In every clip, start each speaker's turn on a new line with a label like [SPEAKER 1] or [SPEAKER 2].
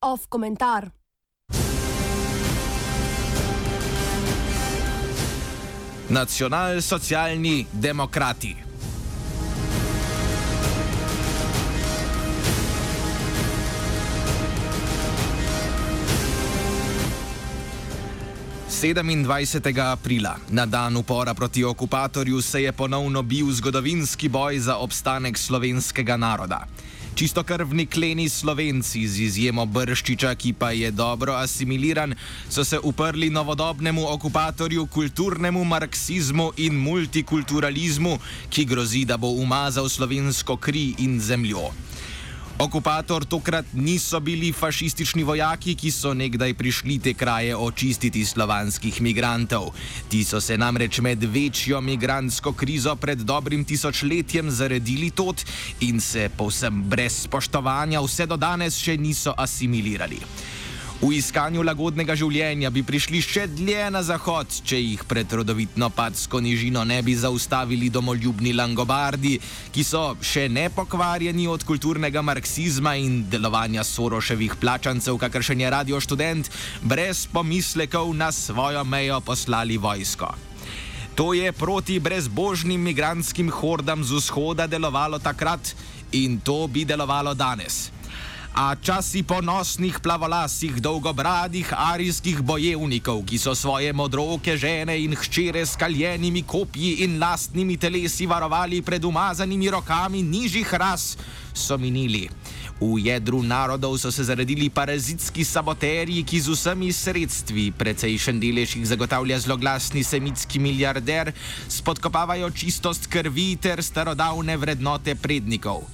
[SPEAKER 1] Off komentar.
[SPEAKER 2] Nacionalsocialni demokrati. Sedemindvajsetega aprila, na dan upora proti okupatorju, se je ponovno bil zgodovinski boj za obstanek slovenskega naroda. Čistokrvni kleni slovenci, z izjemo Brščiča, ki pa je dobro asimiliran, so se uprli novodobnemu okupatorju, kulturnemu marksizmu in multikulturalizmu, ki grozi, da bo umazal slovensko kri in zemljo. Okupator tokrat niso bili fašistični vojaki, ki so nekdaj prišli te kraje očistiti slovanskih migrantov. Ti so se namreč med večjo migrantsko krizo pred dobrim tisočletjem zaredili tot in se povsem brez spoštovanja vse do danes še niso asimilirali. V iskanju lagodnega življenja bi prišli še dlje na zahod, če jih pred rodovitno padsko nižino ne bi zaustavili domoljubni langobardi, ki so še ne pokvarjeni od kulturnega marksizma in delovanja Soroševih plačancev, kakršen je radio študent, brez pomislekov na svojo mejo poslali vojsko. To je proti brezbožnim migranskim hordam z vzhoda delovalo takrat in to bi delovalo danes a časi ponosnih plavolasih, dolgobradih arijskih bojevnikov, ki so svoje modroke žene in hčere s kaljenimi kopji in lastnimi telesi varovali pred umazanimi rokami nižjih ras, so minili. V jedru narodov so se zaredili parazitski saboterji, ki z vsemi sredstvi, precejšen delež jih zagotavlja zloglasni semitski milijarder, spodkopavajo čistost krvi ter starodavne vrednote prednikov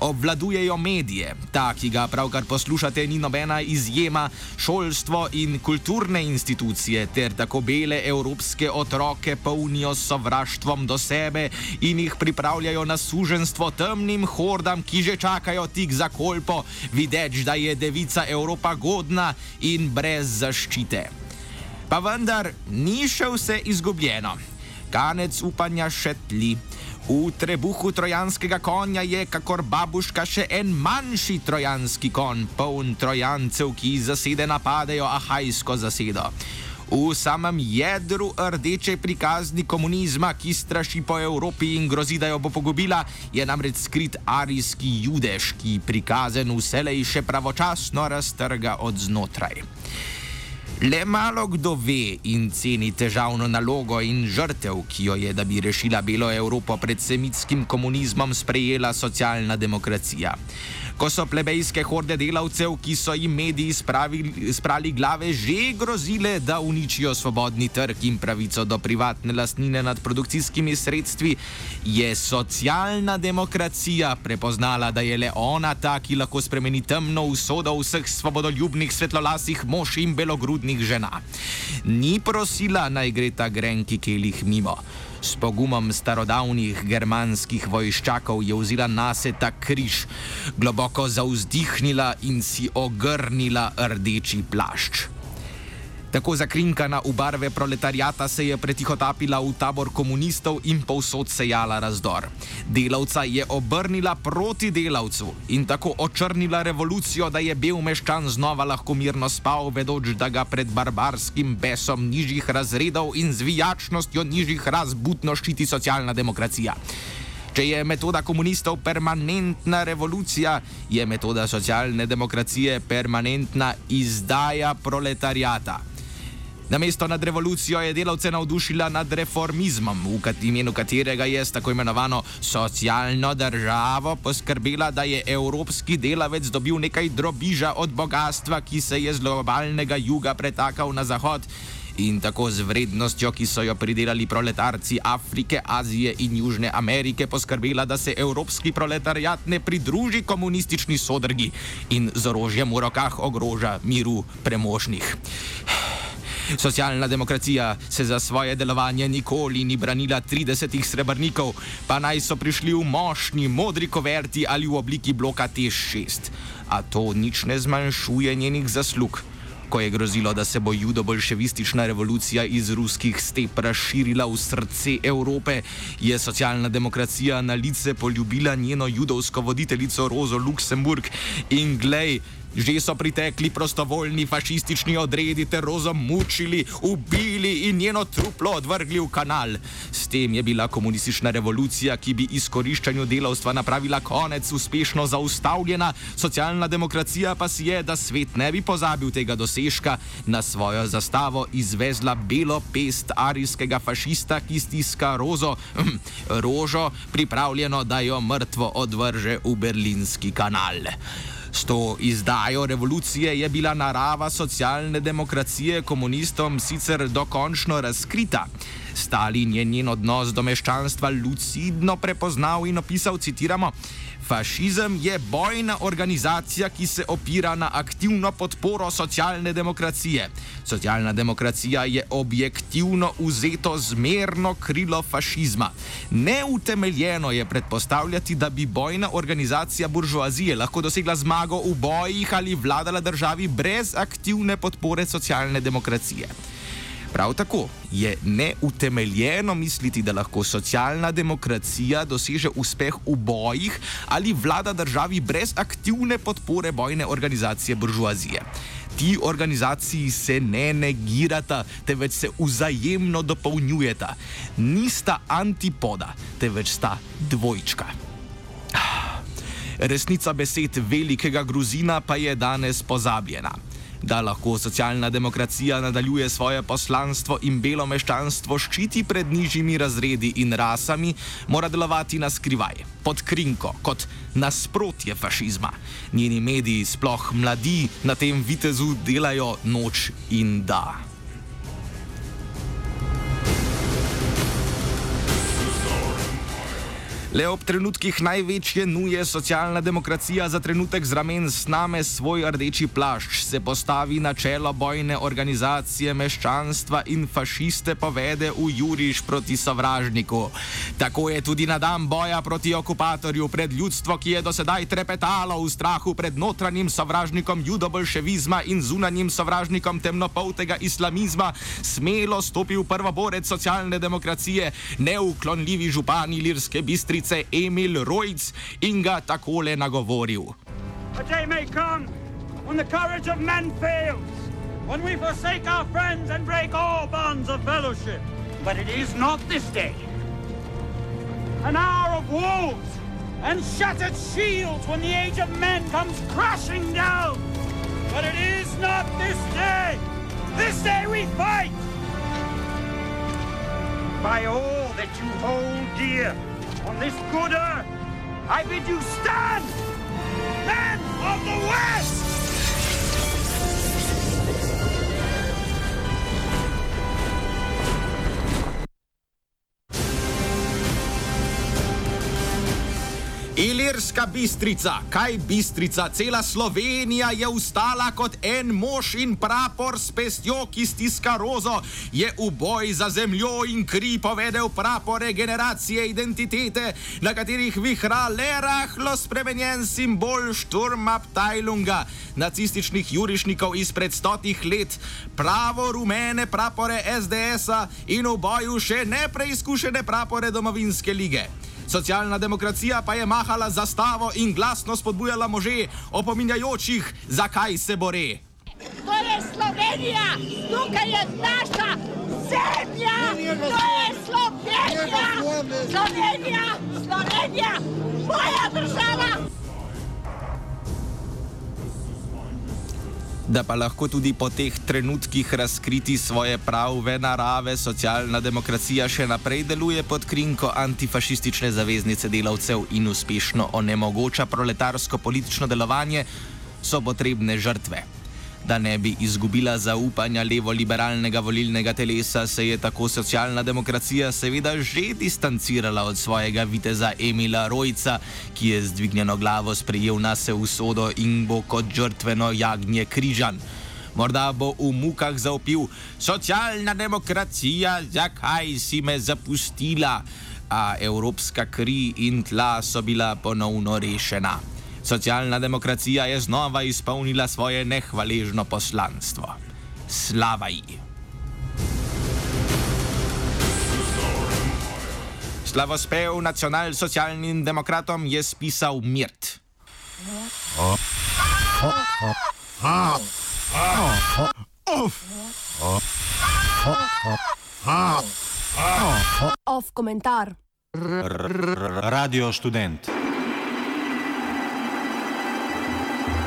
[SPEAKER 2] obvladujejo medije. Ta, ki ga pravkar poslušate, ni nobena izjema, šolstvo in kulturne institucije ter tako bele evropske otroke polnijo sovraštvom do sebe in jih pripravljajo na suženstvo temnim hordam, ki že čakajo tik za kolpo, videč, da je devica Evropa godna in brez zaščite. Pa vendar ni še vse izgubljeno. Kanec upanja še tli. V trebuhu trojanskega konja je, kakor babuška, še en manjši trojanski konj, poln trojancev, ki zasede napadejo ahajsko zasedo. V samem jedru rdeče prikazni komunizma, ki straši po Evropi in grozi, da jo bo pogubila, je namreč skrit arijski judež, ki prikazen vselej še pravočasno raztrga od znotraj. Le malo kdo ve in ceni težavno nalogo in žrtev, ki jo je, da bi rešila Belo Evropo pred semitskim komunizmom, sprejela socialna demokracija ko so plebejske horde delavcev, ki so jim mediji spravili, sprali glave, že grozile, da uničijo svobodni trg in pravico do privatne lastnine nad produkcijskimi sredstvi, je socialna demokracija prepoznala, da je le ona ta, ki lahko spremeni temno usodo vseh svobodoljubnih svetlolasih mož in belogrudnih žena. Ni prosila naj gre ta grenki kelih mimo. S pogumom starodavnih germanskih vojščakov je vzela na se ta križ, globoko zauzdihnila in si ogrnila rdeči plašč. Tako zakrinkana v barve proletariata se je pretihotapila v tabor komunistov in povsod sejala razdor. Delavca je obrnila proti delavcu in tako očrnila revolucijo, da je bil meščan znova lahko mirno spal, vedoč, da ga pred barbarskim besom nižjih razredov in zvijačnostjo nižjih raz budno ščiti socialna demokracija. Če je metoda komunistov permanentna revolucija, je metoda socialne demokracije permanentna izdaja proletariata. Namesto nad revolucijo je delavce navdušila nad reformizmom, v imenu katerega je s tako imenovano socialno državo poskrbela, da je evropski delavec dobil nekaj drobiža od bogatstva, ki se je z globalnega juga pretakal na zahod. In tako z vrednostjo, ki so jo pridelali proletarci Afrike, Azije in Južne Amerike, poskrbela, da se evropski proletariat ne pridruži komunistični sodrgi in z orožjem v rokah ogroža miru premožnih. Socialna demokracija se za svoje delovanje nikoli ni branila 30 srebrnikov, pa naj so prišli v mošni, modri koverti ali v obliki bloka T6. A to nič ne zmanjšuje njenih zaslug. Ko je grozilo, da se bo judo-bolševistična revolucija iz ruskih step razširila v srce Evrope, je socialna demokracija na lice poljubila njeno judovsko voditeljico Rozo Luksemburg in glej, Že so pritekli prostovoljni fašistični odredi ter rozo mučili, ubili in njeno truplo odvrgli v kanal. S tem je bila komunistična revolucija, ki bi izkoriščanju delavstva napravila konec, uspešno zaustavljena, socialna demokracija pa si je, da svet ne bi pozabil tega dosežka, na svojo zastavo izvezla belo pest arijskega fašista, ki stiska rozo, hm, rožo, pripravljeno, da jo mrtvo odvrže v berlinski kanal. S to izdajo revolucije je bila narava socialne demokracije komunistom sicer dokončno razkrita. Stalin je njen odnos do meščanstva lucidno prepoznal in opisal, citiramo, Fašizem je bojna organizacija, ki se opira na aktivno podporo socialne demokracije. Socialna demokracija je objektivno vzeto zmerno krilo fašizma. Neutemeljeno je predpostavljati, da bi bojna organizacija buržoazije lahko dosegla zmago v bojih ali vladala državi brez aktivne podpore socialne demokracije. Prav tako je neutemeljeno misliti, da lahko socialna demokracija doseže uspeh v bojih ali vlada državi brez aktivne podpore bojne organizacije buržoazije. Ti organizaciji se ne negirata, temveč se vzajemno dopolnjujeta. Nista antipoda, temveč sta dvojčka. Resnica besed velikega Gruzina pa je danes pozabljena. Da lahko socialna demokracija nadaljuje svoje poslanstvo in belo meščanstvo ščiti pred nižjimi razredi in rasami, mora delovati na skrivaj, pod krinko, kot nasprotje fašizma. Njeni mediji, sploh mladi, na tem vitezu delajo noč in da. Le ob trenutkih največje nuje socialna demokracija za trenutek z ramen sname svoj rdeči plašč, se postavi na čelo bojne organizacije meščanstva in fašiste povede v juriš proti sovražniku. Tako je tudi na dan boja proti okupatorju pred ljudstvo, ki je dosedaj trepetalo v strahu pred notranjim sovražnikom judobolševizma in zunanjim sovražnikom temnopoltega islamizma, smelo stopil prvoborec socialne demokracije, neuklonljivi župani Lirske bistrice. Emil Rojc in ga takole nagovoril.
[SPEAKER 3] A day may come when the courage of men fails, when we forsake our friends and break all bonds of fellowship. But it is not this day. An hour of woes and shattered shields when the age of men comes crashing down. But it is not this day. This day we fight. By all that you hold dear on this good earth, I bid you stand, men of the
[SPEAKER 2] Ilirska bistrica, kaj bistrica, cela Slovenija je ustala kot en mož in prapor s pestjo, ki stiska rozo, je v boj za zemljo in kri povedal prapore generacije identitete, na katerih vihra le rahlo spremenjen simbol Šturmabtajlunga, nacističnih jurišnikov izpred stotih let, pravo rumene prapore SDS-a in v boju še nepreizkušene prapore domovinske lige. Socialna demokracija pa je mahala zastavo in glasno spodbujala može, opominjajočih, zakaj se bore.
[SPEAKER 4] To je Slovenija, tukaj je naša zemlja, to je Slovenija, Slovenija, Slovenija, moja država.
[SPEAKER 2] Da pa lahko tudi po teh trenutkih razkriti svoje prave narave, socialna demokracija še naprej deluje pod krinko antifašistične zaveznice delavcev in uspešno onemogoča proletarsko politično delovanje, so potrebne žrtve. Da ne bi izgubila zaupanja levo-liberalnega volilnega telesa, se je tako socialna demokracija seveda že distancirala od svojega viteza Emila Rojca, ki je z dvignjeno glavo sprejel na se usodo in bo kot žrtveno jagnje križan. Morda bo v mukah zaupil: Socialna demokracija, zakaj si me zapustila? A evropska kri in tla so bila ponovno rešena. Socialna demokracija je znova izpolnila svoje nehvaležno poslanstvo. Slava ji! Slavospev nacionalsocialnim demokratom je spisal Mirt.
[SPEAKER 1] Off komentar.
[SPEAKER 5] Radio študent.